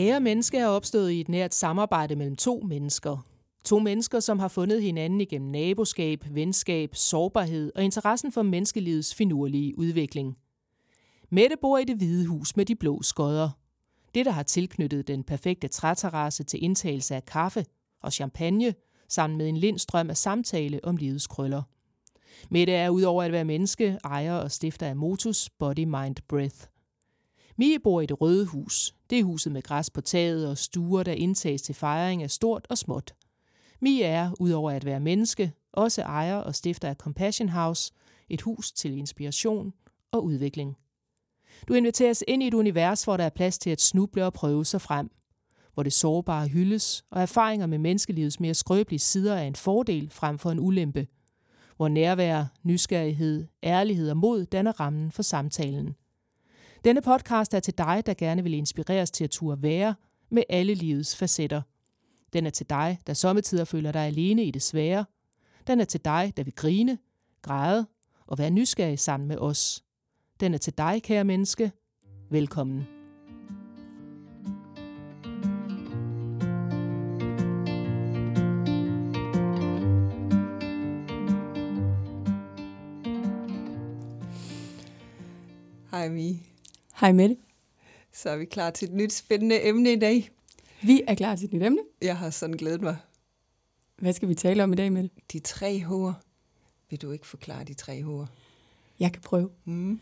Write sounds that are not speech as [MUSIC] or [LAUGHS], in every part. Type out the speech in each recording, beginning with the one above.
Kære menneske er opstået i et nært samarbejde mellem to mennesker. To mennesker, som har fundet hinanden igennem naboskab, venskab, sårbarhed og interessen for menneskelivets finurlige udvikling. Mette bor i det hvide hus med de blå skodder. Det, der har tilknyttet den perfekte træterrasse til indtagelse af kaffe og champagne, sammen med en lindstrøm af samtale om livets krøller. Mette er udover at være menneske, ejer og stifter af Motus Body Mind Breath. Mie bor i det røde hus. Det er huset med græs på taget og stuer, der indtages til fejring af stort og småt. Mia er, udover at være menneske, også ejer og stifter af Compassion House, et hus til inspiration og udvikling. Du inviteres ind i et univers, hvor der er plads til at snuble og prøve sig frem. Hvor det sårbare hyldes, og erfaringer med menneskelivets mere skrøbelige sider er en fordel frem for en ulempe. Hvor nærvær, nysgerrighed, ærlighed og mod danner rammen for samtalen. Denne podcast er til dig, der gerne vil inspireres til at turde være med alle livets facetter. Den er til dig, der sommetider føler dig alene i det svære. Den er til dig, der vil grine, græde og være nysgerrig sammen med os. Den er til dig, kære menneske. Velkommen. Hej Mi. Hej Mette. Så er vi klar til et nyt spændende emne i dag. Vi er klar til et nyt emne. Jeg har sådan glædet mig. Hvad skal vi tale om i dag, Mette? De tre H'er. Vil du ikke forklare de tre H'er? Jeg kan prøve. Mm.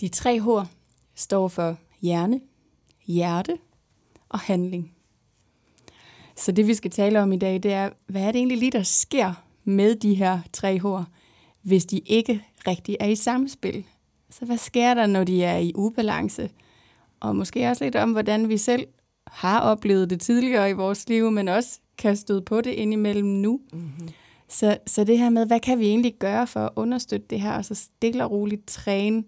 De tre H'er står for hjerne, hjerte og handling. Så det vi skal tale om i dag, det er, hvad er det egentlig lige, der sker med de her tre H'er, hvis de ikke rigtig er i samspil? Så hvad sker der, når de er i ubalance? Og måske også lidt om, hvordan vi selv har oplevet det tidligere i vores liv, men også kan støde på det indimellem nu. Mm-hmm. Så, så det her med, hvad kan vi egentlig gøre for at understøtte det her, og så stille og roligt træne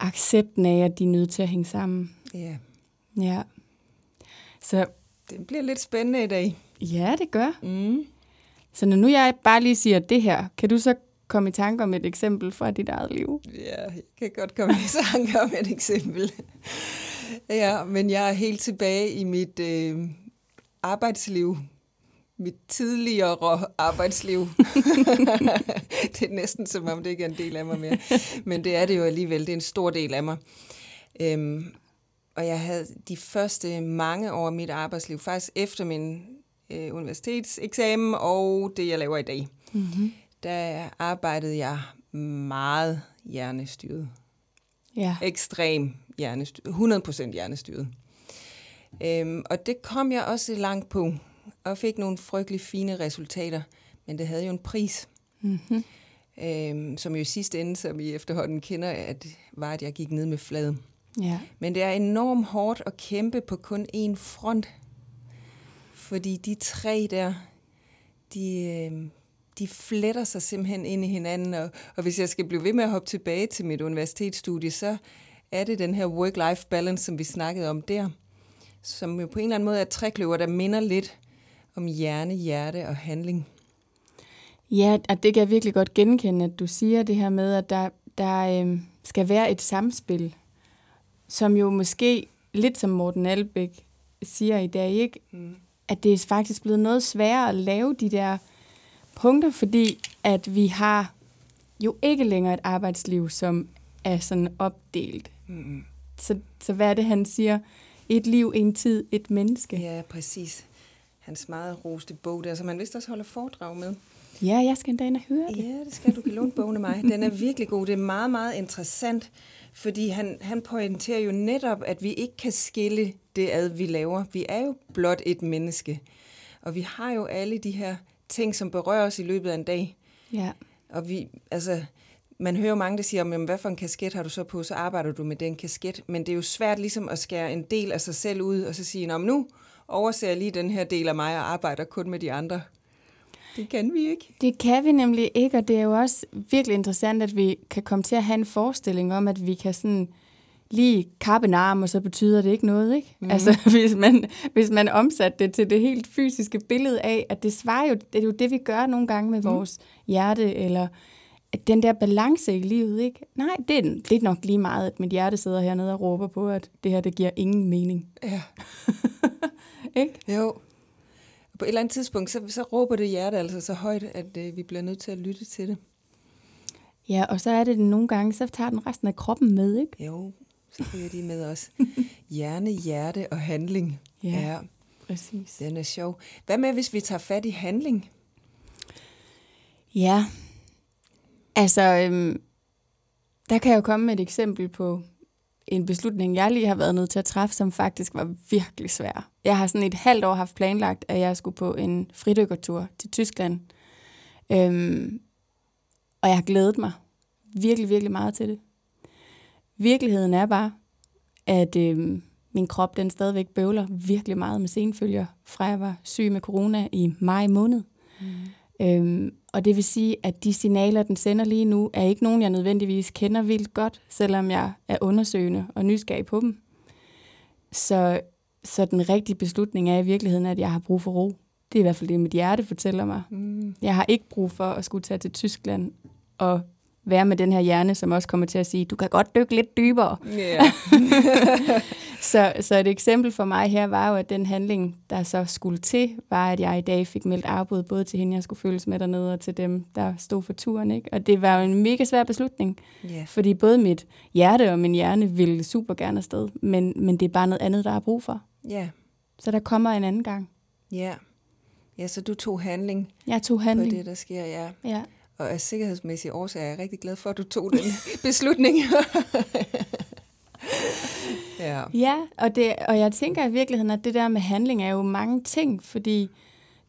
accepten af, at de er nødt til at hænge sammen. Ja, Ja. Så det bliver lidt spændende i dag. ja, det gør. Mm. Så når nu jeg bare lige siger det her, kan du så komme i tanke om et eksempel fra dit eget liv? Ja, jeg kan godt komme i tanke om et eksempel. ja, men jeg er helt tilbage i mit øh, arbejdsliv. Mit tidligere arbejdsliv. [LAUGHS] det er næsten som om, det ikke er en del af mig mere. Men det er det jo alligevel. Det er en stor del af mig. Øhm, og jeg havde de første mange år af mit arbejdsliv, faktisk efter min øh, universitetseksamen og det, jeg laver i dag, Mm-hmm. Der arbejdede jeg meget hjernestyret. Ja. Ekstrem hjernestyret. 100% hjernestyret. Øhm, og det kom jeg også langt på, og fik nogle frygtelig fine resultater. Men det havde jo en pris, Mm-hmm. øhm, som jo i sidste ende, som I efterhånden kender, at, var, at jeg gik ned med fladen. Ja. Men det er enormt hårdt at kæmpe på kun én front. Fordi de tre der, de, øh, de fletter sig simpelthen ind i hinanden. Og, og hvis jeg skal blive ved med at hoppe tilbage til mit universitetsstudie, så er det den her work-life balance, som vi snakkede om der. Som jo på en eller anden måde er et trækløver, der minder lidt om hjerne, hjerte og handling. Ja, og det kan jeg virkelig godt genkende, at du siger det her med, at der, der øh, skal være et samspil, som jo måske, lidt som Morten Albæk siger i dag, ikke? Mm. at det er faktisk blevet noget sværere at lave de der punkter, fordi at vi har jo ikke længere et arbejdsliv, som er sådan opdelt. Mm. Så, så hvad er det, han siger? Et liv, en tid, et menneske. Ja, præcis. Hans meget roste bog der, som han vist også holder foredrag med. Ja, jeg skal endda ind og høre det. Ja, det skal du kan låne bogen af mig. Den er virkelig god. Det er meget, meget interessant, fordi han, han pointerer jo netop, at vi ikke kan skille det ad, vi laver. Vi er jo blot et menneske. Og vi har jo alle de her ting, som berører os i løbet af en dag. Ja. Og vi, altså, man hører jo mange, der siger, jamen, hvad for en kasket har du så på, så arbejder du med den kasket. Men det er jo svært ligesom at skære en del af sig selv ud, og så sige, men nu overser jeg lige den her del af mig, og arbejder kun med de andre. Det kan vi ikke. Det kan vi nemlig ikke, og det er jo også virkelig interessant, at vi kan komme til at have en forestilling om, at vi kan sådan lige kappe en arm, og så betyder det ikke noget, ikke? Mm. Altså, [LAUGHS] hvis man, hvis man omsatte det til det helt fysiske billede af, at det svarer jo, det er jo det, vi gør nogle gange med Mhm. vores hjerte, eller den der balance i livet, ikke? Nej, det er, det er nok lige meget, at mit hjerte sidder hernede og råber på, at det her, det giver ingen mening. Ja. [LAUGHS] Ikke? Jo. På et eller andet tidspunkt, så, så råber det hjerte altså så højt, at øh, vi bliver nødt til at lytte til det. Ja, og så er det nogle gange, så tager den resten af kroppen med, ikke? Jo, så bliver de med os. [LAUGHS] Hjerne, hjerte og handling. Ja. Præcis. Den er sjov. Hvad med, hvis vi tager fat i handling? Ja, altså, øhm, der kan jeg jo komme med et eksempel på en beslutning, jeg lige har været nødt til at træffe, som faktisk var virkelig svær. Jeg har sådan et halvt år haft planlagt, at jeg skulle på en fridykkertur til Tyskland. Øhm, og jeg har glædet mig virkelig, virkelig meget til det. Virkeligheden er bare, at øhm, min krop den stadigvæk bøvler virkelig meget med senfølger, fra jeg var syg med corona i maj måned. Mm. Øhm, og det vil sige, at de signaler, den sender lige nu, er ikke nogen, jeg nødvendigvis kender vildt godt, selvom jeg er undersøgende og nysgerrig på dem. Så, så den rigtige beslutning er i virkeligheden, at jeg har brug for ro. Det er i hvert fald det, mit hjerte fortæller mig. Mm. Jeg har ikke brug for at skulle tage til Tyskland og være med den her hjerne, som også kommer til at sige, du kan godt dykke lidt dybere. Yeah. [LAUGHS] så, så et eksempel for mig her var jo, at den handling, der så skulle til, var, at jeg i dag fik meldt afbud, både til hende, jeg skulle følges med dernede, og til dem, der stod for turen. Ikke? Og det var jo en mega svær beslutning, Yeah. fordi både mit hjerte og min hjerne ville super gerne afsted, men, men det er bare noget andet, der er brug for. Ja, Så der kommer en anden gang. ja. Ja, så du tog handling, Jeg tog handling. på det, der sker, ja. Ja. Og af sikkerhedsmæssige årsager er jeg rigtig glad for, at du tog den [LAUGHS] beslutning. [LAUGHS] ja. Ja, og, det, og jeg tænker i virkeligheden, at det der med handling er jo mange ting, fordi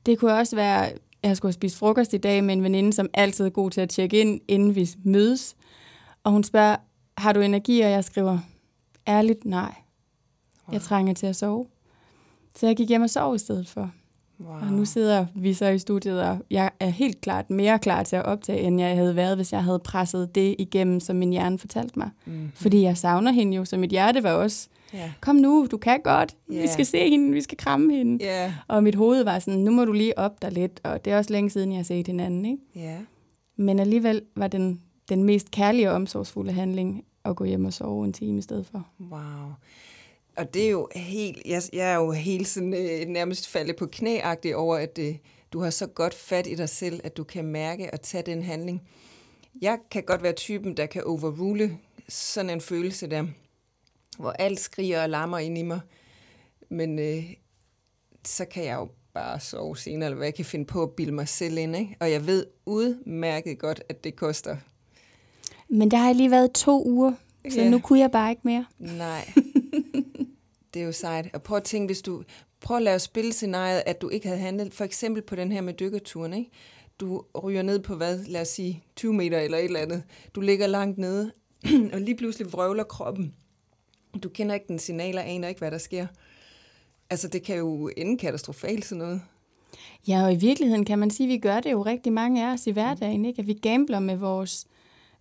det kunne også være, jeg skulle have spist frokost i dag med en veninde, som altid er god til at tjekke ind, inden vi mødes. Og hun spørger, har du energi? Og jeg skriver, ærligt, nej. Jeg trænger til at sove. Så jeg gik hjem og sov i stedet for. Wow. Og nu sidder vi så i studiet, og jeg er helt klart mere klar til at optage, end jeg havde været, hvis jeg havde presset det igennem, som min hjerne fortalte mig. Mm. Fordi jeg savner hende jo, så mit hjerte var også, Ja. kom nu, du kan godt, Ja. vi skal se hende, vi skal kramme hende. Ja. Og mit hoved var sådan, nu må du lige op der lidt, og det er også længe siden, jeg har set hinanden. Ikke? Ja. Men alligevel var den, den mest kærlige og omsorgsfulde handling at gå hjem og sove en time i stedet for. Wow. Og det er jo helt, jeg, jeg er jo helt sådan øh, nærmest faldet på knæagtig over, at øh, du har så godt fat i dig selv, at du kan mærke og tage den handling. Jeg kan godt være typen, der kan overrule sådan en følelse der, hvor alt skriger og larmer ind i mig. Men øh, så kan jeg jo bare sove senere, eller hvad jeg kan finde på at bilde mig selv ind. Ikke? Og jeg ved udmærket godt, at det koster. Men der har lige været to uger, så Ja. nu kunne jeg bare ikke mere. Nej. [LAUGHS] det er jo sejt. Og prøv at tænke, hvis du... Prøv at lave spilscenariet, at du ikke havde handlet, for eksempel på den her med dykkerturen, ikke? Du ryger ned på hvad, lad os sige, 20 meter eller et eller andet. Du ligger langt nede, [CLEARS THROAT] og lige pludselig vrøvler kroppen. Du kender ikke den signaler, aner ikke, hvad der sker. Altså, det kan jo ende katastrofalt sådan noget. Ja, og i virkeligheden kan man sige, at vi gør det jo rigtig mange af os i hverdagen, ikke? at vi gambler med vores,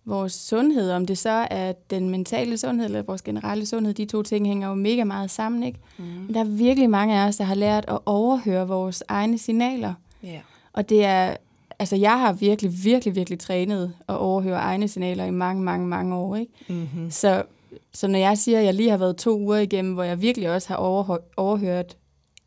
vores sundhed, om det så er den mentale sundhed eller vores generelle sundhed, de to ting hænger jo mega meget sammen. Ikke? Mm. Men der er virkelig mange af os, der har lært at overhøre vores egne signaler. Ja. Og det er, altså jeg har virkelig, virkelig, virkelig trænet at overhøre egne signaler i mange, mange, mange år. Ikke? Mm-hmm. Så, så når jeg siger, at jeg lige har været to uger igennem, hvor jeg virkelig også har overhørt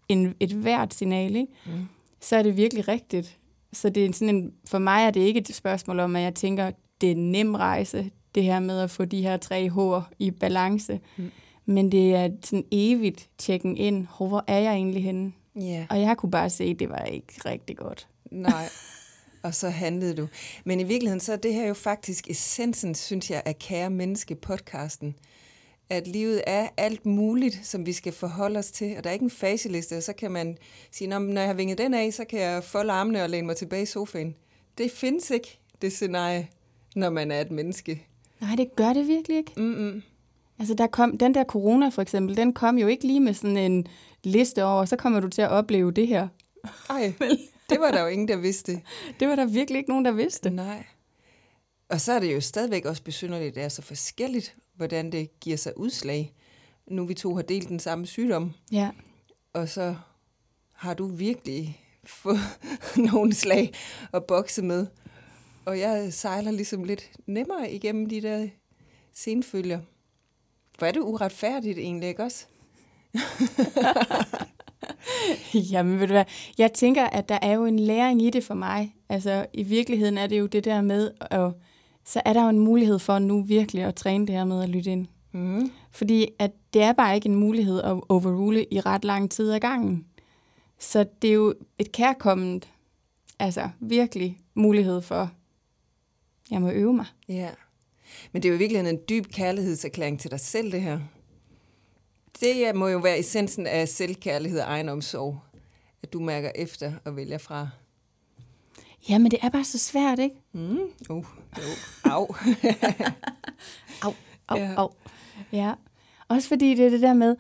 en, et hvert signal, ikke? Mm. så er det virkelig rigtigt. Så det er sådan en, for mig er det ikke et spørgsmål om, at jeg tænker, det er en nem rejse, det her med at få de her tre H'er i balance. Mm. Men det er sådan evigt tjekken ind, hvor er jeg egentlig henne? Ja. Og jeg kunne bare se, at det var ikke rigtig godt. Nej. [LAUGHS] Og så handlede du. Men i virkeligheden, så er det her jo faktisk essensen, synes jeg, af Kære Menneske-podcasten. At livet er alt muligt, som vi skal forholde os til. Og der er ikke en faseliste, og så kan man sige, når jeg har vinget den af, så kan jeg folde armene og læne mig tilbage i sofaen. Det findes ikke, det scenarie, når man er et menneske. Nej, det gør det virkelig ikke. Mm-mm. Altså, der kom, den der corona for eksempel, den kom jo ikke lige med sådan en liste over, så kommer du til at opleve det her. Ej, [LAUGHS] det var der jo ingen, der vidste. Det var der virkelig ikke nogen, der vidste. Nej. Og så er det jo stadigvæk også besynderligt, at det er så forskelligt, hvordan det giver sig udslag. Nu vi to har delt den samme sygdom, Ja. og så har du virkelig fået [LAUGHS] nogle slag at bokse med. Og jeg sejler ligesom lidt nemmere igennem de der senfølger. Hvor er det uretfærdigt egentlig, ikke også? [LAUGHS] Jamen, ved du hvad, jeg tænker, at der er jo en læring i det for mig. Altså, i virkeligheden er det jo det der med, og så er der jo en mulighed for nu virkelig at træne det her med at lytte ind. Mm. Fordi at det er bare ikke en mulighed at overrule i ret lang tid ad gangen. Så det er jo et kærkomment, altså virkelig mulighed for, jeg må øve mig. Ja. Men det er jo virkelig en dyb kærlighedserklæring til dig selv, det her. Det må jo være essensen af selvkærlighed og egenomsorg, at du mærker efter og vælger fra. Jamen, det er bare så svært, ikke? Mm. Uh, jo. Au. [LAUGHS] au, au, Ja. au. Ja. Også fordi det er det der med,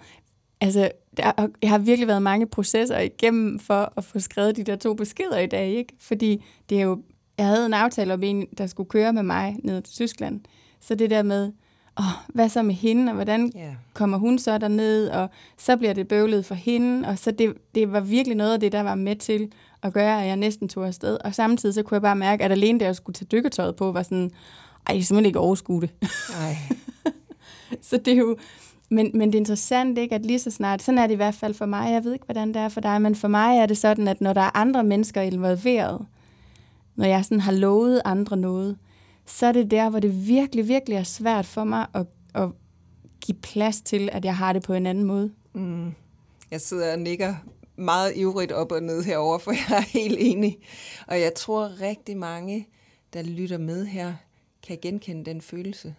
altså, der, jeg har virkelig været mange processer igennem for at få skrevet de der to beskeder i dag, ikke? Fordi det er jo, jeg havde en aftale om en, der skulle køre med mig ned til Tyskland. Så det der med, åh, hvad så med hende, og hvordan ja. kommer hun så derned, og så bliver det bøvlet for hende, og så det, det var virkelig noget af det, der var med til at gøre, at jeg næsten tog afsted. Og samtidig så kunne jeg bare mærke, at alene det, jeg skulle tage dykketøjet på, var sådan, ej, jeg kan simpelthen ikke overskue det. Ej. [LAUGHS] Så det er jo, men, men det er interessant, ikke, at lige så snart, sådan er det i hvert fald for mig, jeg ved ikke, hvordan det er for dig, men for mig er det sådan, at når der er andre mennesker involveret, når jeg sådan har lovet andre noget, så er det der, hvor det virkelig, virkelig er svært for mig at, at give plads til, at jeg har det på en anden måde. Mm. Jeg sidder og nikker meget ivrigt op og ned herover, for [LAUGHS] jeg er helt enig. Og jeg tror rigtig mange, der lytter med her, kan genkende den følelse.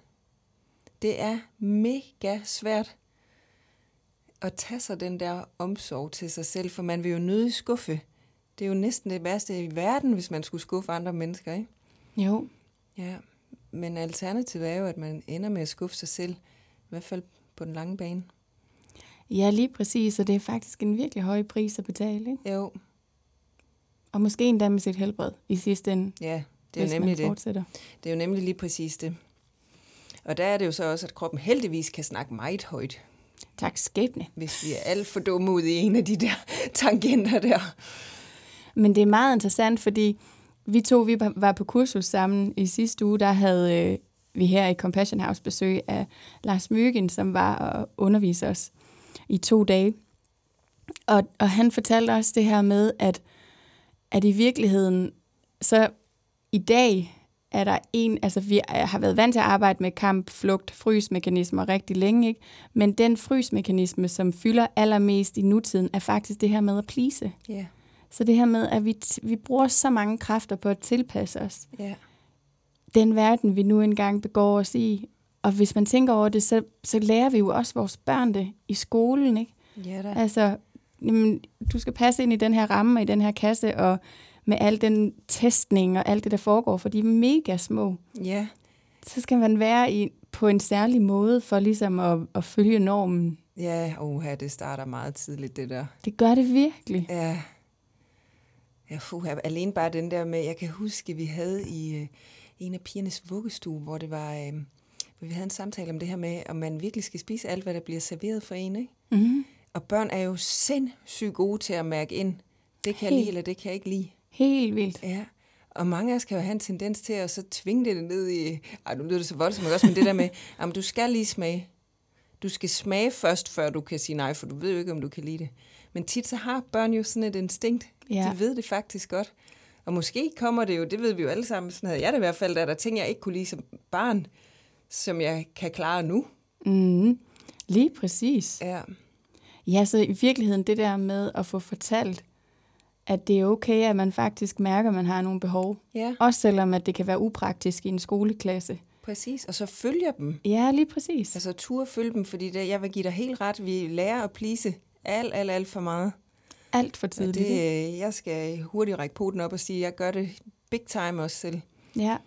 Det er mega svært at tage sig den der omsorg til sig selv, for man vil jo nødig skuffe. Det er jo næsten det værste i verden, hvis man skulle skuffe andre mennesker, ikke? Jo. Ja, men alternativet er jo, at man ender med at skuffe sig selv, i hvert fald på den lange bane. Ja, lige præcis, og det er faktisk en virkelig høj pris at betale, ikke? Jo, Og måske endda med sit helbred i sidste ende, ja, det er jo hvis nemlig man det. fortsætter. Det er jo nemlig lige præcis det. Og der er det jo så også, at kroppen heldigvis kan snakke meget højt, Tak skæbne. hvis vi er alt for dumme ud i en af de der [LAUGHS] tangenter der. Men det er meget interessant, fordi vi to vi var på kursus sammen i sidste uge. Der havde øh, vi her i Compassion House besøg af Lars Myggen, som var og undervise os i to dage. Og, og han fortalte også det her med, at, at i virkeligheden, så i dag er der en, altså vi har været vant til at arbejde med kamp, flugt, frysmekanismer rigtig længe, ikke? men den frysmekanisme, som fylder allermest i nutiden, er faktisk det her med at plise. Ja, så det her med, at vi, vi bruger så mange kræfter på at tilpasse os ja, den verden, vi nu engang begår os i. Og hvis man tænker over det, så, så lærer vi jo også vores børn det i skolen. Ikke? ja da. Altså, jamen, du skal passe ind i den her ramme, i den her kasse, og med al den testning og alt det, der foregår, for de er mega små. Ja, Så skal man være i, på en særlig måde for ligesom at, at følge normen. ja, oha, det starter meget tidligt, det der. Det gør det virkelig. Ja, ja fuha, alene bare den der med, jeg kan huske, vi havde i øh, en af pigernes vuggestue, hvor det var, øh, hvor vi havde en samtale om det her med, om man virkelig skal spise alt, hvad der bliver serveret for en, ikke? Mm-hmm. Og børn er jo sindssygt gode til at mærke ind, det kan jeg Helt. lide, eller det kan jeg ikke lide. Helt vildt. Ja, og mange af os kan jo have en tendens til at så tvinge det ned i, ej nu lyder det så voldsomt, også, men det der med, [LAUGHS] jamen du skal lige smage. Du skal smage først, før du kan sige nej, for du ved jo ikke, om du kan lide det. Men tit så har børn jo sådan et instinkt. Ja. De ved det faktisk godt. Og måske kommer det jo, det ved vi jo alle sammen, sådan havde jeg det i hvert fald, at der er ting, jeg ikke kunne lide som barn, som jeg kan klare nu. Mm, lige præcis. Ja, Ja, så i virkeligheden det der med at få fortalt, at det er okay, at man faktisk mærker, at man har nogle behov. ja Også selvom at det kan være upraktisk i en skoleklasse. Præcis. Og så følger dem. Ja, lige præcis. Altså tur følge dem, fordi det, jeg vil give dig helt ret, vi lærer at plise alt, alt, alt for meget. Alt for Og tidligt. det, øh, jeg skal hurtigt række poten op og sige, at jeg gør det big time også selv. Ja.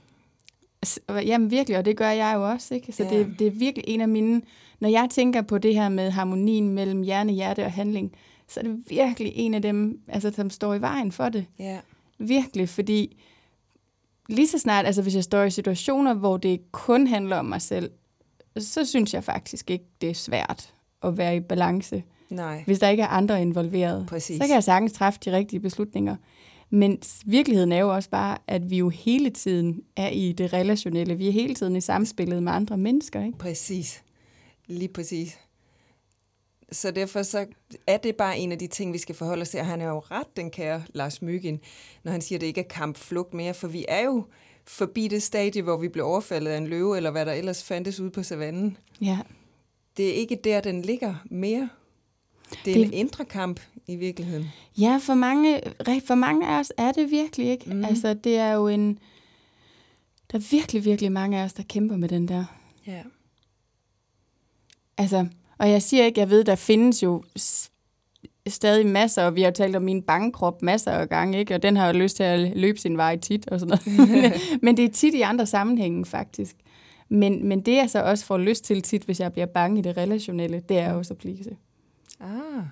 Jamen virkelig, og det gør jeg jo også. Ikke? Så ja. det, det er virkelig en af mine... Når jeg tænker på det her med harmonien mellem hjerne, hjerte og handling, så er det virkelig en af dem, altså, som står i vejen for det. Ja, Virkelig, fordi lige så snart, altså hvis jeg står i situationer, hvor det kun handler om mig selv, så synes jeg faktisk ikke, det er svært at være i balance, nej. hvis der ikke er andre involveret. Præcis. Så kan jeg sagtens træffe de rigtige beslutninger. Men virkeligheden er jo også bare, at vi jo hele tiden er i det relationelle. Vi er hele tiden i samspillet med andre mennesker, ikke? Præcis. Lige præcis. Så derfor så er det bare en af de ting, vi skal forholde os til. Og han er jo ret, den kære Lars Myggen, når han siger, at det ikke er kampflugt mere. For vi er jo forbi det stadie, hvor vi blev overfaldet af en løve, eller hvad der ellers fandtes ude på savannen. Ja. Det er ikke der, den ligger mere. Det er det... en indre kamp i virkeligheden. Ja, for mange, for mange af os er det virkelig ikke. Mm. Altså, det er jo en... Der er virkelig, virkelig mange af os, der kæmper med den der. Ja. Altså, og jeg siger ikke, jeg ved, der findes jo stadig masser, og vi har talt om min bangekrop masser af gange, ikke? og den har jo lyst til at løbe sin vej tit og sådan noget. [LAUGHS] men det er tit i andre sammenhænge faktisk. Men, men det jeg så også får lyst til tit, hvis jeg bliver bange i det relationelle, det er også at plise. Ah,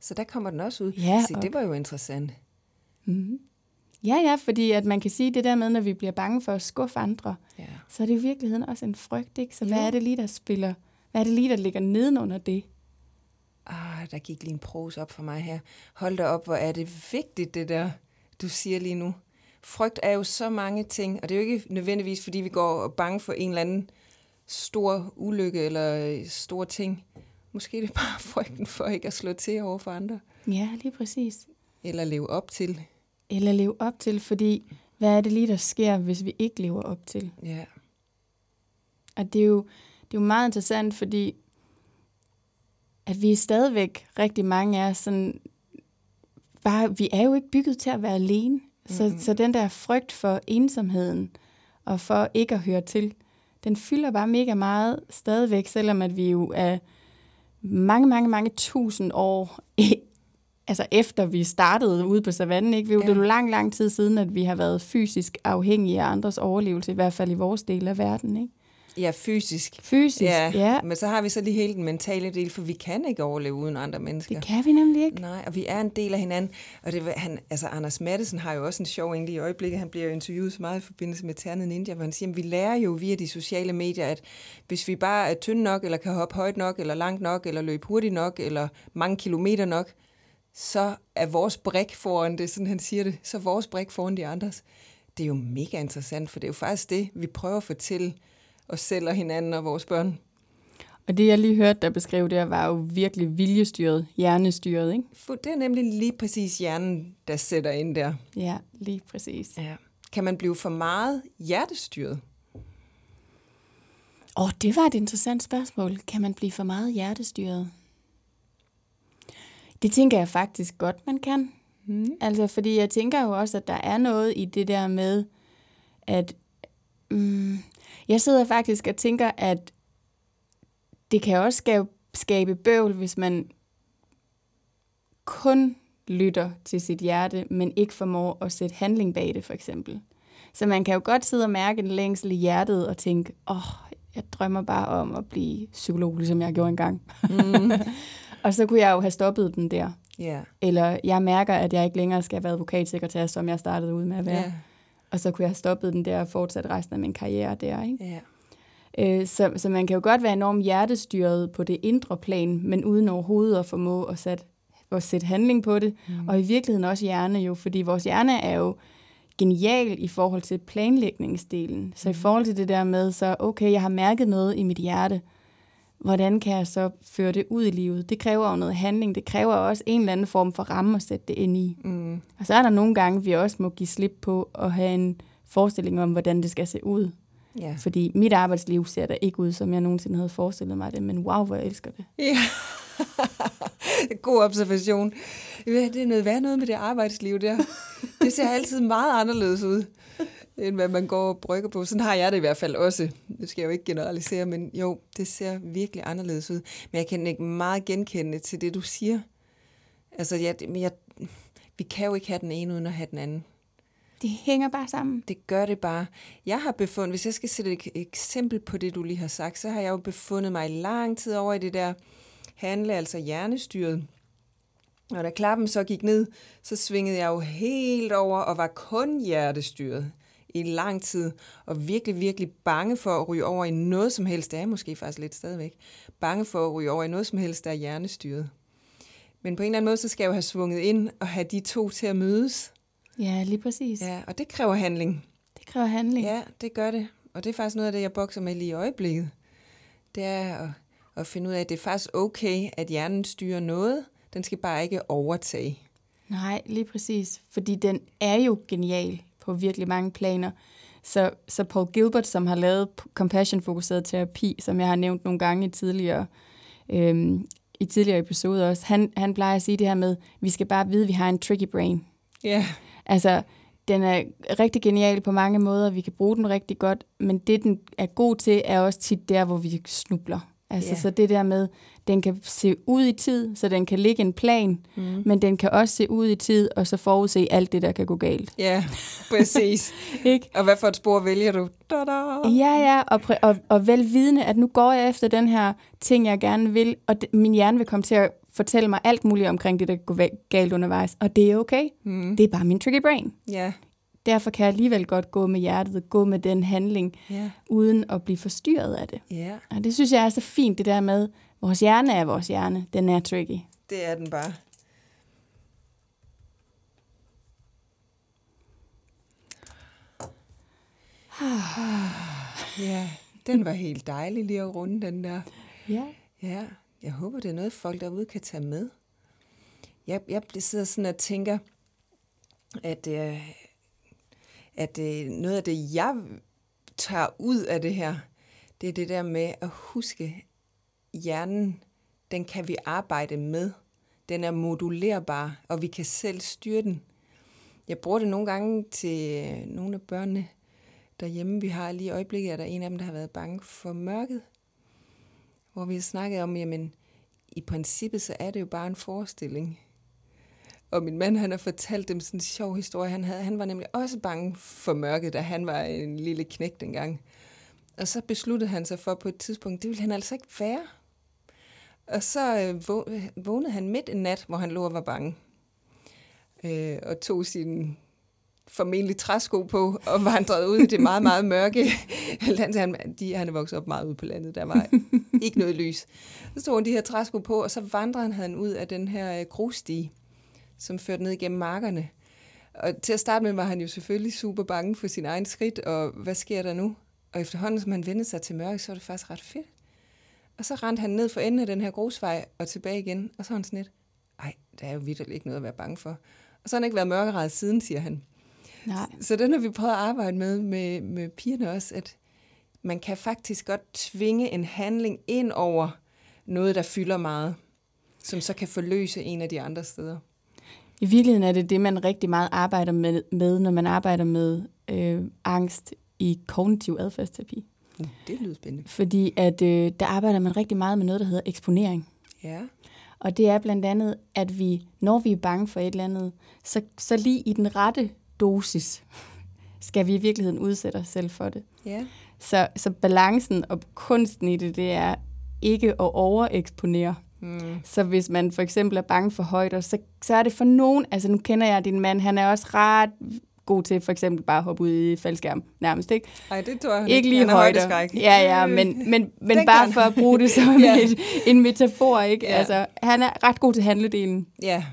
så der kommer den også ud. Ja, Se, det var jo interessant. Mm-hmm. Ja, ja, fordi at man kan sige det der med, når vi bliver bange for at skuffe andre, ja. så er det i virkeligheden også en frygt, ikke? Så hvad er det lige, der spiller? Hvad er det lige, der ligger nedenunder det? Ah, der gik lige en pros op for mig her. Hold da op, hvor er det vigtigt, det der, du siger lige nu. Frygt er jo så mange ting, og det er jo ikke nødvendigvis, fordi vi går og bange for en eller anden stor ulykke eller stor ting. Måske er det bare [LAUGHS] frygten for ikke at slå til over for andre. Ja, lige præcis. Eller leve op til. Eller leve op til, fordi hvad er det lige, der sker, hvis vi ikke lever op til? Ja. Og det er jo, det er jo meget interessant, fordi at vi er stadigvæk rigtig mange af sådan, bare, vi er jo ikke bygget til at være alene. Så, mm-hmm. så den der frygt for ensomheden og for ikke at høre til, den fylder bare mega meget stadigvæk, selvom at vi jo er mange, mange, mange tusind år altså efter vi startede ude på savannen, ikke? Vi er jo det lang, lang tid siden, at vi har været fysisk afhængige af andres overlevelse, i hvert fald i vores del af verden, ikke? Ja, fysisk. Fysisk, ja. ja. Men så har vi så lige hele den mentale del, for vi kan ikke overleve uden andre mennesker. Det kan vi nemlig ikke. Nej, og vi er en del af hinanden. Og det, han, altså Anders Madsen har jo også en sjov egentlig i øjeblikket. Han bliver jo interviewet så meget i forbindelse med Ternet Ninja, hvor han siger, at vi lærer jo via de sociale medier, at hvis vi bare er tynde nok, eller kan hoppe højt nok, eller langt nok, eller løbe hurtigt nok, eller mange kilometer nok, så er vores brik foran det, sådan han siger det, så er vores brik foran de andres. Det er jo mega interessant, for det er jo faktisk det, vi prøver at fortælle os selv og hinanden og vores børn. Og det, jeg lige hørte der beskrev der, var jo virkelig viljestyret, hjernestyret, ikke? Det er nemlig lige præcis hjernen, der sætter ind der. Ja, lige præcis. Ja. Kan man blive for meget hjertestyret? Åh, oh, det var et interessant spørgsmål. Kan man blive for meget hjertestyret? Det tænker jeg faktisk godt, man kan. Mm. Altså, fordi jeg tænker jo også, at der er noget i det der med, at mm, jeg sidder faktisk og tænker, at det kan også skabe, skabe bøvl, hvis man kun lytter til sit hjerte, men ikke formår at sætte handling bag det, for eksempel. Så man kan jo godt sidde og mærke en længsel i hjertet og tænke, åh, oh, jeg drømmer bare om at blive psykolog, ligesom jeg gjorde engang. Mm. [LAUGHS] og så kunne jeg jo have stoppet den der. Yeah. Eller jeg mærker, at jeg ikke længere skal være advokatsekretær, som jeg startede ud med at være. Yeah. Og så kunne jeg have stoppet den der og fortsat resten af min karriere der. Ikke? Yeah. Øh, så, så man kan jo godt være enormt hjertestyret på det indre plan, men uden overhovedet at formå at sætte, at sætte handling på det. Mm. Og i virkeligheden også hjerne jo, fordi vores hjerne er jo genial i forhold til planlægningsdelen. Så i mm. forhold til det der med, så okay, jeg har mærket noget i mit hjerte, hvordan kan jeg så føre det ud i livet? Det kræver jo noget handling. Det kræver også en eller anden form for ramme at sætte det ind i. Mm. Og så er der nogle gange, vi også må give slip på at have en forestilling om, hvordan det skal se ud. Ja. Fordi mit arbejdsliv ser da ikke ud, som jeg nogensinde havde forestillet mig det, men wow, hvor jeg elsker det. Ja. [LAUGHS] God observation. Det er noget værd noget med det arbejdsliv der. Det ser altid meget anderledes ud end hvad man går og brygger på. Sådan har jeg det i hvert fald også. Det skal jeg jo ikke generalisere, men jo, det ser virkelig anderledes ud. Men jeg kan ikke meget genkende til det, du siger. Altså, jeg, jeg, vi kan jo ikke have den ene uden at have den anden. Det hænger bare sammen. Det gør det bare. Jeg har befundet, hvis jeg skal sætte et eksempel på det, du lige har sagt, så har jeg jo befundet mig i lang tid over i det der handle, altså hjernestyret. Og da klappen så gik ned, så svingede jeg jo helt over og var kun hjertestyret i lang tid, og virkelig, virkelig bange for at ryge over i noget som helst, det er måske faktisk lidt stadigvæk, bange for at ryge over i noget som helst, der er hjernestyret. Men på en eller anden måde, så skal jeg jo have svunget ind og have de to til at mødes. Ja, lige præcis. Ja, og det kræver handling. Det kræver handling. Ja, det gør det. Og det er faktisk noget af det, jeg bokser med lige i øjeblikket. Det er at, at finde ud af, at det er faktisk okay, at hjernen styrer noget. Den skal bare ikke overtage. Nej, lige præcis. Fordi den er jo genial på virkelig mange planer. Så, så Paul Gilbert, som har lavet compassion-fokuseret terapi, som jeg har nævnt nogle gange i tidligere, øhm, i tidligere episoder også, han, han plejer at sige det her med, vi skal bare vide, at vi har en tricky brain. Ja. Altså, den er rigtig genial på mange måder, vi kan bruge den rigtig godt, men det, den er god til, er også tit der, hvor vi snubler. Altså, Ja. så det der med, den kan se ud i tid, så den kan ligge en plan, mm. men den kan også se ud i tid, og så forudse alt det, der kan gå galt. Ja, præcis. [LAUGHS] Ikke? og hvad for et spor vælger du? Da-da. Ja, ja, og, præ- og, og velvidende, at nu går jeg efter den her ting, jeg gerne vil, og det, min hjerne vil komme til at fortælle mig alt muligt omkring det, der går va- galt undervejs, og det er okay. Mm. Det er bare min tricky brain. Ja, Derfor kan jeg alligevel godt gå med hjertet, gå med den handling, ja, uden at blive forstyrret af det. ja. Og det synes jeg er så fint, det der med, vores hjerne er vores hjerne. Den er tricky. Det er den bare. [SIGHS] ja, den var helt dejlig lige at runde den der. Ja. Ja, jeg håber, det er noget, folk derude kan tage med. Jeg, jeg sidder sådan og tænker, at, øh, at øh, noget af det, jeg tager ud af det her, det er det der med at huske, hjernen, den kan vi arbejde med. Den er modulerbar, og vi kan selv styre den. Jeg bruger det nogle gange til øh, nogle af børnene derhjemme. Vi har lige i øjeblikket, at der en af dem, der har været bange for mørket hvor vi har snakket om, jamen, i princippet så er det jo bare en forestilling. Og min mand, han har fortalt dem sådan en sjov historie, han havde. Han var nemlig også bange for mørket, da han var en lille knæk dengang. Og så besluttede han sig for på et tidspunkt, det ville han altså ikke være. Og så øh, vågnede han midt en nat, hvor han lå og var bange. Øh, og tog sin formentlig træsko på og vandrede ud i det meget, meget mørke [LAUGHS] land. Han, de, han er vokset op meget ude på landet, der var ikke noget lys. Så tog han de her træsko på, og så vandrede han ud af den her øh, grussti, som førte ned igennem markerne. Og til at starte med var han jo selvfølgelig super bange for sin egen skridt, og hvad sker der nu? Og efterhånden, som han vendte sig til mørke, så var det faktisk ret fedt. Og så rendte han ned for enden af den her grusvej og tilbage igen, og så var han sådan lidt, ej, der er jo vidt ikke noget at være bange for. Og så har han ikke været mørkeret siden, siger han. Nej. Så den har vi prøvet at arbejde med, med, med pigerne også, at man kan faktisk godt tvinge en handling ind over noget, der fylder meget, som så kan forløse en af de andre steder. I virkeligheden er det det, man rigtig meget arbejder med, med når man arbejder med øh, angst i kognitiv adfærdsterapi. Uh, det lyder spændende. Fordi at øh, der arbejder man rigtig meget med noget, der hedder eksponering. Ja, Og det er blandt andet, at vi, når vi er bange for et eller andet, så, så lige i den rette dosis, skal vi i virkeligheden udsætte os selv for det. ja, Så, så balancen og kunsten i det, det er ikke at overeksponere. Mm, Så hvis man for eksempel er bange for højder, så, så er det for nogen, altså nu kender jeg din mand, han er også ret god til for eksempel bare at hoppe ud i faldskærm, nærmest, ikke? Ej, det tror jeg Ikke lige Han højder. Ja, ja, men, men, men bare for at bruge det som [LAUGHS] Ja. et, en metafor, ikke? Ja. Altså, han er ret god til handledelen, Ja,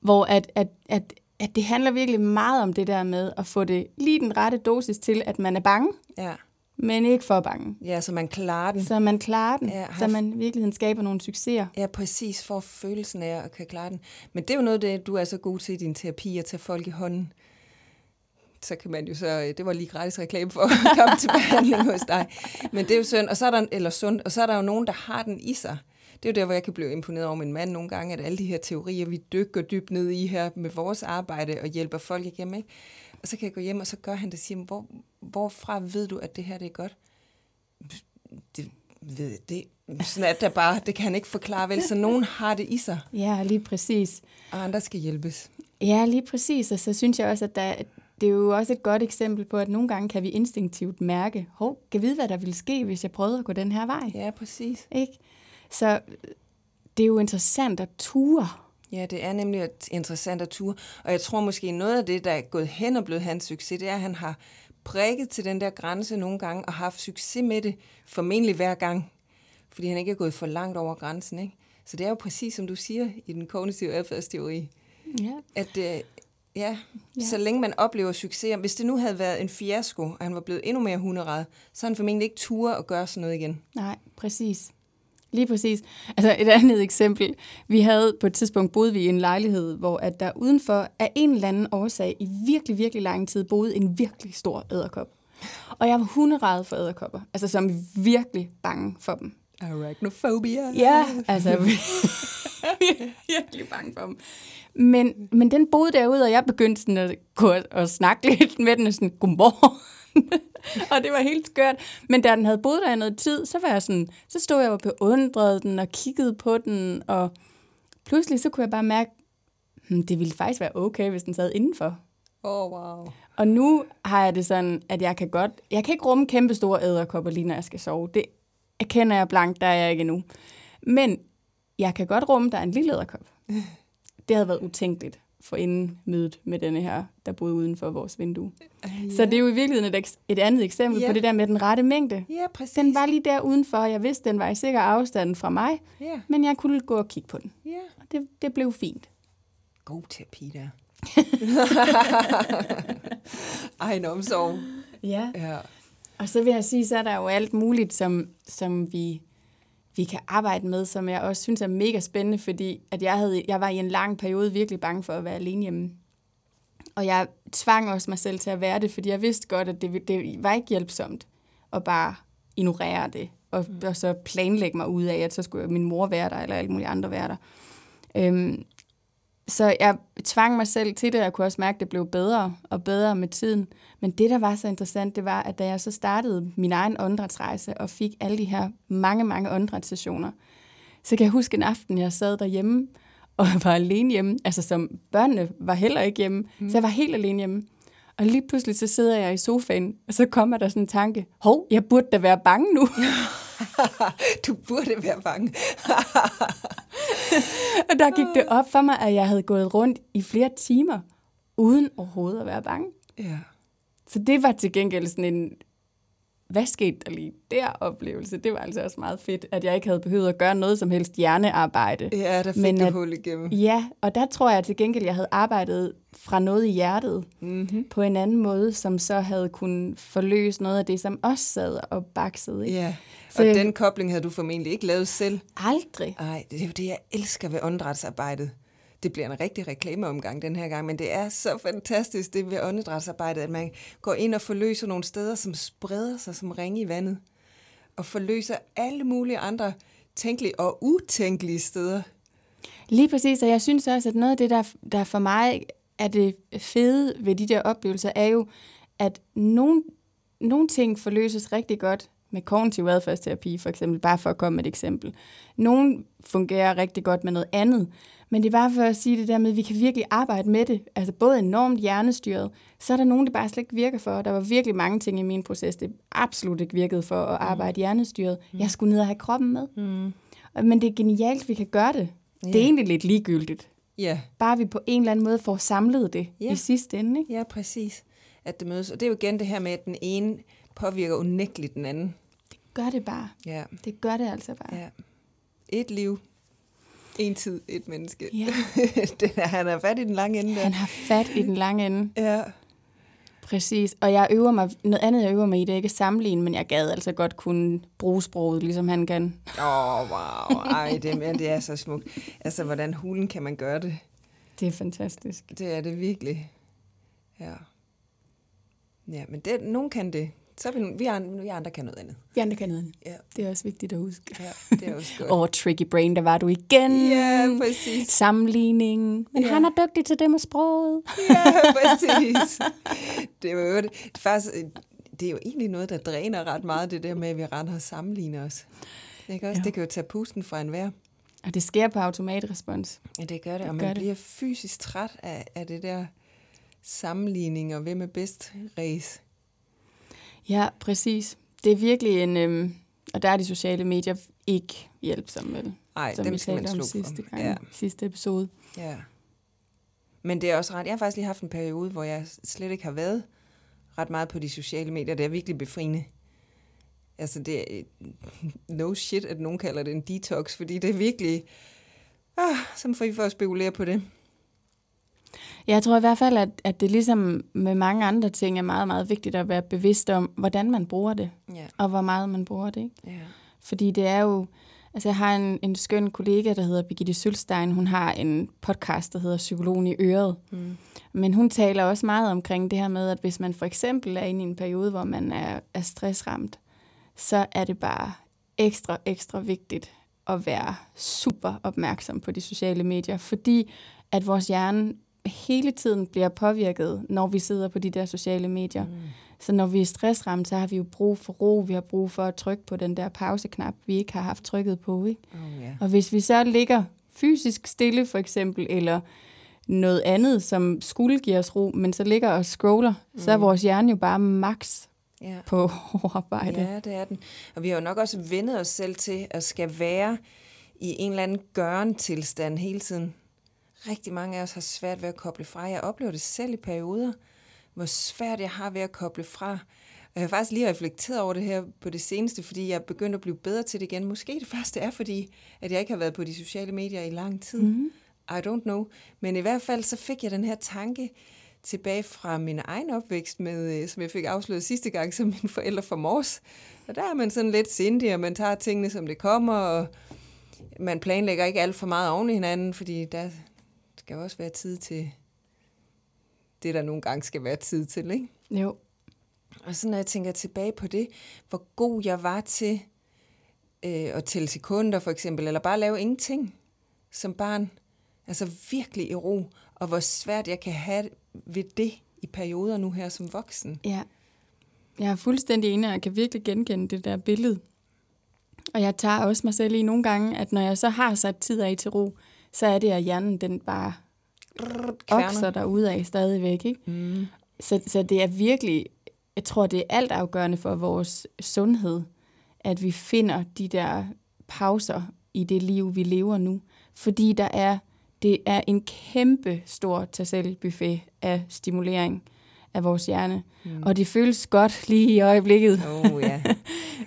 hvor at, at, at, at det handler virkelig meget om det der med at få det lige den rette dosis til, at man er bange, ja, men ikke for bange. ja, så man klarer den. Så man klarer den, Ja, har så man i virkeligheden skaber nogle succeser. Ja, præcis, for følelsen af at kan klare den. Men det er jo noget, det, du er så god til i din terapi, at tage folk i hånden. Så kan man jo så, det var lige gratis reklame for at [LAUGHS] komme til behandling hos dig. Men det er jo synd, og så er der, eller sundt, og så er der jo nogen, der har den i sig. Det er jo der, hvor jeg kan blive imponeret over min mand nogle gange, at alle de her teorier, vi dykker dybt ned i her med vores arbejde og hjælper folk igennem, ikke? Og så kan jeg gå hjem, og så gør han det og siger, hvor, hvorfra ved du, at det her det er godt? Det ved det. Sådan er det bare. Det kan han ikke forklare vel. Så nogen har det i sig, Ja, lige præcis. og andre skal hjælpes. Ja, lige præcis. Og så synes jeg også, at der, det er jo også et godt eksempel på, at nogle gange kan vi instinktivt mærke, hov, kan vide, hvad der ville ske, hvis jeg prøvede at gå den her vej. Ja, præcis. Ikke? Så det er jo interessant at ture. Ja, det er nemlig interessant at ture. Og jeg tror måske noget af det, der er gået hen og blevet hans succes, det er, at han har prikket til den der grænse nogle gange og haft succes med det, formentlig hver gang. Fordi han ikke er gået for langt over grænsen. Ikke? Så det er jo præcis som du siger i den kognitive adfærdsteori, Ja. at, øh, Ja, Ja. så længe man oplever succes. Hvis det nu havde været en fiasko, og han var blevet endnu mere hunderad, så han formentlig ikke tur at gøre sådan noget igen. Nej, præcis. Lige præcis. Altså et andet eksempel. Vi havde på et tidspunkt boet vi i en lejlighed, hvor at der udenfor af en eller anden årsag i virkelig, virkelig lang tid boede en virkelig stor æderkop. Og jeg var hunderad for æderkopper. Altså som virkelig bange for dem. Arachnophobia. Ja, altså [LAUGHS] virkelig bange for dem. Men, men den boede derude, og jeg begyndte sådan at gå og, og snakke lidt med den, og sådan, godmorgen. [LAUGHS] og det var helt skørt. Men da den havde boet der i noget tid, så var jeg sådan, så stod jeg og beundrede den og kiggede på den, og pludselig så kunne jeg bare mærke, hmm, det ville faktisk være okay, hvis den sad indenfor. Oh, wow. Og nu har jeg det sådan, at jeg kan godt, jeg kan ikke rumme kæmpe store æderkopper lige når jeg skal sove. Det erkender jeg blankt, der er jeg ikke endnu. Men jeg kan godt rumme, der er en lille æderkop. Det havde været utænkeligt for inden mødet med denne her, der boede uden for vores vindue. Så det er jo i virkeligheden et, et andet eksempel Ja. på det der med den rette mængde. Ja, præcis. Den var lige der udenfor, og jeg vidste, den var i sikker afstand fra mig, Ja, men jeg kunne gå og kigge på den. ja. Og det, det blev fint. God terapi der. [LAUGHS] Egen omsorg. Ja. Ja. Og så vil jeg sige, så er der jo alt muligt, som, som vi, vi kan arbejde med, som jeg også synes er mega spændende, fordi at jeg, havde, jeg var i en lang periode virkelig bange for at være alene hjemme. Og jeg tvang også mig selv til at være det, fordi jeg vidste godt, at det, det var ikke hjælpsomt at bare ignorere det, og, mm. og så planlægge mig ud af, at så skulle min mor være der, eller alle mulige andre være der. Øhm, så jeg tvang mig selv til det, og jeg kunne også mærke, at det blev bedre og bedre med tiden. Men det, der var så interessant, det var, at da jeg så startede min egen åndedrætsrejse og fik alle de her mange, mange åndedrætssessioner, så kan jeg huske en aften, jeg sad derhjemme og [LAUGHS] var alene hjemme. Altså som børnene var heller ikke hjemme, mm. så jeg var helt alene hjemme. Og lige pludselig så sidder jeg i sofaen, og så kommer der sådan en tanke, hov, jeg burde da være bange nu. [LAUGHS] [LAUGHS] du burde være bange. [LAUGHS] og der gik det op for mig, at jeg havde gået rundt i flere timer, uden overhovedet at være bange. ja. Så det var til gengæld sådan en, hvad skete der lige der oplevelse? Det var altså også meget fedt, at jeg ikke havde behøvet at gøre noget som helst hjernearbejde. Ja, der fik Men at- hul igennem. Ja, og der tror jeg til gengæld, jeg havde arbejdet fra noget i hjertet Mm-hmm. på en anden måde, som så havde kunnet forløse noget af det, som også sad og baksede. Ikke? Ja, Så- og den kobling havde du formentlig ikke lavet selv. Aldrig. Nej, det er jo det, jeg elsker ved åndedrætsarbejdet. Det bliver en rigtig reklameomgang den her gang, men det er så fantastisk, det ved åndedrætsarbejdet, at man går ind og forløser nogle steder, som spreder sig som ringe i vandet, og forløser alle mulige andre tænkelige og utænkelige steder. Lige præcis, og jeg synes også, at noget af det, der, der for mig er det fede ved de der oplevelser, er jo, at nogle, nogle ting forløses rigtig godt med kognitiv adfærdsterapi, for eksempel, bare for at komme med et eksempel. Nogle fungerer rigtig godt med noget andet, men det er bare for at sige det der med, at vi kan virkelig arbejde med det, altså både enormt hjernestyret, så er der nogen, det bare slet ikke virker for. Der var virkelig mange ting i min proces, det absolut ikke virkede for at arbejde hjernestyret. Jeg skulle ned og have kroppen med. Mm. Men det er genialt, at vi kan gøre det. Det er egentlig lidt ligegyldigt. Ja, Bare vi på en eller anden måde får samlet det Ja. i sidste ende. Ikke? ja, præcis. At det mødes. Og det er jo igen det her med, at den ene påvirker unægteligt den anden. Gør det bare. Ja, Det gør det altså bare. ja. Et liv, en tid, et menneske. Ja. [LAUGHS] den han er fat i den lange ende der. Han har fat i den lange ende. Ja. Præcis. Og jeg øver mig, noget andet jeg øver mig i, det er ikke sammenligne, men jeg gad altså godt kunne bruge sproget, ligesom han kan. Åh, oh, wow. Ej, det, men det er så smukt. Altså, hvordan hulen kan man gøre det? Det er fantastisk. Det er det virkelig. Ja. Ja, men det, nogen kan det. Så er vi, vi, andre, vi andre kan noget andet. Vi andre kan noget andet. Ja, Det er også vigtigt at huske. ja det er også [LAUGHS] godt. Over Tricky Brain, der var du igen. Ja, præcis. Sammenligning. Men Ja. han er dygtig til det med sproget. Ja, [LAUGHS] præcis. Det er jo, det, faktisk, det er jo egentlig noget, der dræner ret meget, det der med, at vi render og sammenligner os. Ikke også? Ja. Det kan jo tage pusten fra enhver. Og det sker på automatrespons. Ja, det gør det, og Det man gør det. bliver fysisk træt af, af det der sammenligning og hvem er bedst race. Ja, præcis. Det er virkelig en... Øhm, og der er de sociale medier ikke hjælpsomme, vel? Nej, dem vi skal man slukke sidste gang, Ja, sidste episode. ja. Men det er også ret. Jeg har faktisk lige haft en periode, hvor jeg slet ikke har været ret meget på de sociale medier. Det er virkelig befriende. Altså, det er no shit, at nogen kalder det en detox, fordi det er virkelig ah, som fri for at spekulere på det. Jeg tror i hvert fald, at, at det ligesom med mange andre ting er meget, meget vigtigt at være bevidst om, hvordan man bruger det, Ja. og hvor meget man bruger det. Ikke? Ja. Fordi det er jo... Altså, jeg har en, en skøn kollega, der hedder Birgitte Sølstein. Hun har en podcast, der hedder Psykologen i Øret. Mm. Men hun taler også meget omkring det her med, at hvis man for eksempel er inde i en periode, hvor man er, er stressramt, så er det bare ekstra, ekstra vigtigt at være super opmærksom på de sociale medier, fordi at vores hjerne hele tiden bliver påvirket, når vi sidder på de der sociale medier. Mm. Så når vi er stressramt, så har vi jo brug for ro, vi har brug for at trykke på den der pauseknap, vi ikke har haft trykket på. Ikke? Oh, ja. Og hvis vi så ligger fysisk stille for eksempel, eller noget andet, som skulle give os ro, men så ligger og scroller, mm. så er Mm. vores hjerne jo bare max ja. på [LAUGHS] overarbejde. Ja, det er den. Og vi har jo nok også vendet os selv til at skal være i en eller anden gøren tilstand hele tiden. Rigtig mange af os har svært ved at koble fra. Jeg oplever det selv i perioder, hvor svært jeg har ved at koble fra. Og jeg har faktisk lige reflekteret over det her på det seneste, fordi jeg er begyndt at blive bedre til det igen. Måske det første er, fordi at jeg ikke har været på de sociale medier i lang tid. Mm. I don't know. Men i hvert fald så fik jeg den her tanke tilbage fra min egen opvækst, med, øh, som jeg fik afsløret sidste gang, som mine forældre fra Mors. Og der er man sådan lidt sindig, og man tager tingene, som det kommer, og man planlægger ikke alt for meget oven i hinanden, fordi der skal også være tid til det, der nogle gange skal være tid til, ikke? Jo. Og så når jeg tænker tilbage på det, hvor god jeg var til øh, at tælle sekunder for eksempel, eller bare lave ingenting som barn. Altså virkelig i ro, og hvor svært jeg kan have ved det i perioder nu her som voksen. Ja. Jeg er fuldstændig enig, og jeg kan virkelig genkende det der billede. Og jeg tager også mig selv i nogle gange, at når jeg så har sat tid af til ro, så er det, at hjernen den bare okser derude af stadigvæk. Ikke? Mm. Så, så det er virkelig, jeg tror, det er altafgørende for vores sundhed, at vi finder de der pauser i det liv, vi lever nu. Fordi der er, det er en kæmpe stor tasselbuffet af stimulering af vores hjerne. Mm. Og det føles godt lige i øjeblikket. Oh [LAUGHS] ja.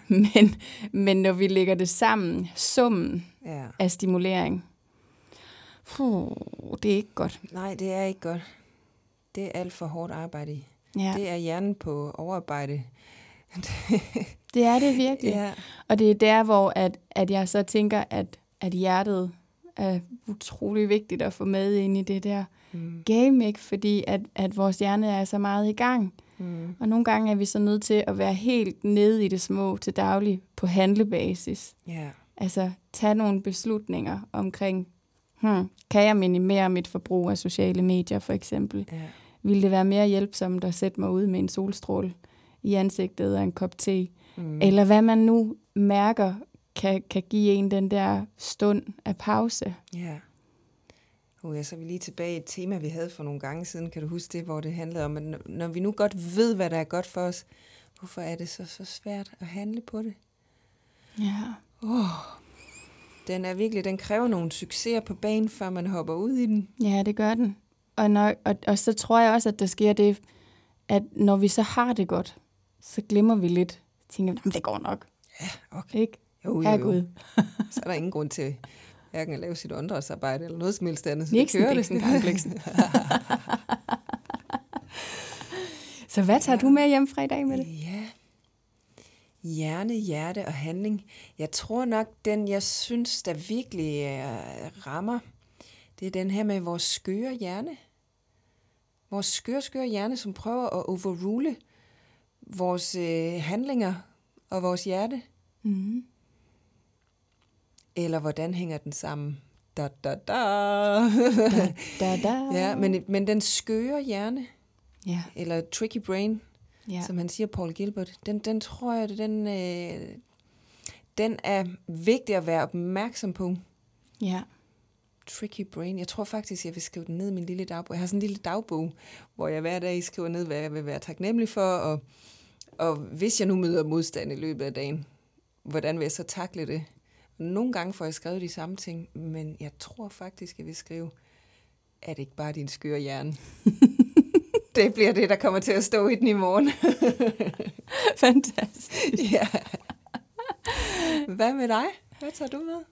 Men, men når vi lægger det sammen, summen ja. af stimulering, puh, det er ikke godt. Nej, det er ikke godt. Det er alt for hårdt arbejde. Ja, Det er hjernen på overarbejde. [LAUGHS] det er det virkelig. Ja. Og det er der, hvor at, at jeg så tænker, at, at hjertet er utrolig vigtigt at få med ind i det der Mm. game, ikke? fordi at, at vores hjerne er så meget i gang. Mm. Og nogle gange er vi så nødt til at være helt nede i det små til daglig på handlebasis. Ja. Altså tage nogle beslutninger omkring, hmm, kan jeg minimere mit forbrug af sociale medier for eksempel? Ja. Vil det være mere hjælpsomt at sætte mig ud med en solstråle i ansigtet og en kop te? Mm. Eller hvad man nu mærker kan, kan give en den der stund af pause. Ja. Uh, ja, så er vi lige tilbage i et tema, vi havde for nogle gange siden. Kan du huske det, hvor det handlede om, at når- vi nu godt ved, hvad der er godt for os, hvorfor er det så, så svært at handle på det? Ja. Den er virkelig, den kræver nogle succeser på banen, før man hopper ud i den. Ja, det gør den. Og, når, og, og så tror jeg også, at der sker det, at når vi så har det godt, så glemmer vi lidt. Tænker, jamen det går nok. Okay. Ikke? Jo, jo, jo. [LAUGHS] Så er der ingen grund til hverken at lave sit åndedrætsarbejde eller noget som helst andet. Så det Niksen, kører Bliksen, det. [LAUGHS] Så hvad tager du med hjem fra i dag med det? Ja. Hjerne, hjerte og handling. Jeg tror nok, den jeg synes, der virkelig uh, rammer, det er den her med vores skøre hjerne. Vores skøre, skøre hjerne, som prøver at overrule vores uh, handlinger og vores hjerte. Mm. Eller hvordan hænger den sammen? Da, da, da. Da, da. [LAUGHS] ja, men, men den skøre hjerne, Ja, eller tricky brain, ja. som han siger, Paul Gilbert, den, den tror jeg, den, øh, den er vigtig at være opmærksom på. ja. Tricky brain. Jeg tror faktisk, jeg vil skrive den ned i min lille dagbog. Jeg har sådan en lille dagbog, hvor jeg hver dag skriver ned, hvad jeg vil være taknemmelig for, og, og hvis jeg nu møder modstand i løbet af dagen, hvordan vil jeg så takle det? Nogle gange får jeg skrevet de samme ting, men jeg tror faktisk, jeg vil skrive, at det ikke bare er din skøre hjerne. [LAUGHS] det bliver det, der kommer til at stå i den i morgen. [LAUGHS] Fantastisk. ja. Hvad med dig? Hvad tager du med?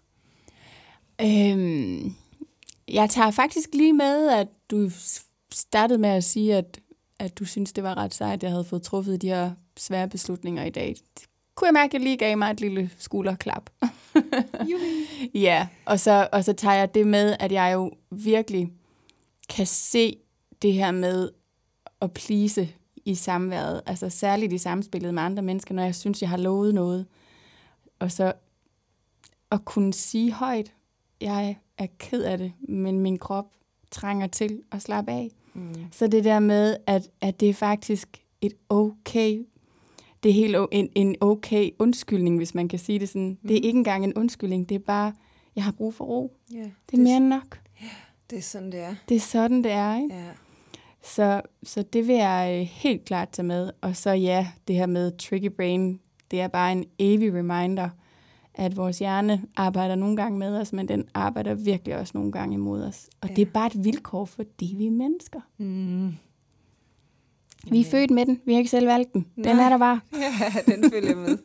Øhm, jeg tager faktisk lige med, at du startede med at sige, at, at du synes, det var ret sejt, at jeg havde fået truffet de her svære beslutninger i dag. Det kunne jeg mærke, at jeg lige gav mig et lille skulderklap. [LAUGHS] ja, og så, og så tager jeg det med, at jeg jo virkelig kan se det her med at plise i samværet, altså særligt i samspillet med andre mennesker, når jeg synes, jeg har lovet noget. Og så at kunne sige højt, jeg er ked af det, men min krop trænger til at slappe af. Mm. Så det der med, at, at det er faktisk et okay, det er helt en, en okay undskyldning, hvis man kan sige det sådan. Mm. Det er ikke engang en undskyldning, det er bare, jeg har brug for ro. Ja, det er det, mere end nok. Ja, det er sådan, det er. Det er sådan, det er, ikke? Ja. Så, så det vil jeg øh, helt klart tage med. Og så ja, det her med tricky brain, det er bare en evig reminder, at vores hjerne arbejder nogle gange med os, men den arbejder virkelig også nogle gange imod os. Og ja. det er bare et vilkår, fordi vi er mennesker. Mm. Vi er født med den. Vi har ikke selv valgt den. Den Nej. er der bare. [LAUGHS] Ja, den følger med.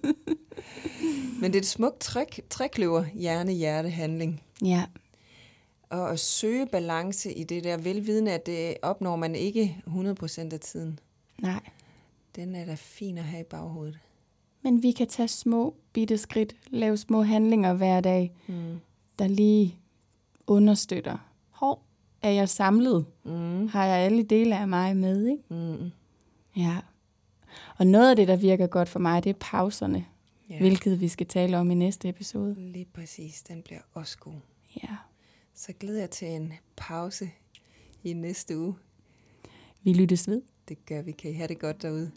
[LAUGHS] men det er et smukt træk, trækløver, hjerne, hjerte, handling. Ja. Og at søge balance i det der velvidende, at det opnår man ikke 100% af tiden. Nej. Den er da fin at have i baghovedet. Men vi kan tage små bitte skridt, lave små handlinger hver dag, mm. der lige understøtter. Hov, er jeg samlet? Mm. Har jeg alle dele af mig med? Ikke? Mm. Ja. Og noget af det, der virker godt for mig, det er pauserne. Ja. Hvilket vi skal tale om i næste episode. Lige præcis, den bliver også god. Ja. Så glæder jeg til en pause i næste uge. Vi lyttes ved. Det gør vi. Kan I have det godt derude.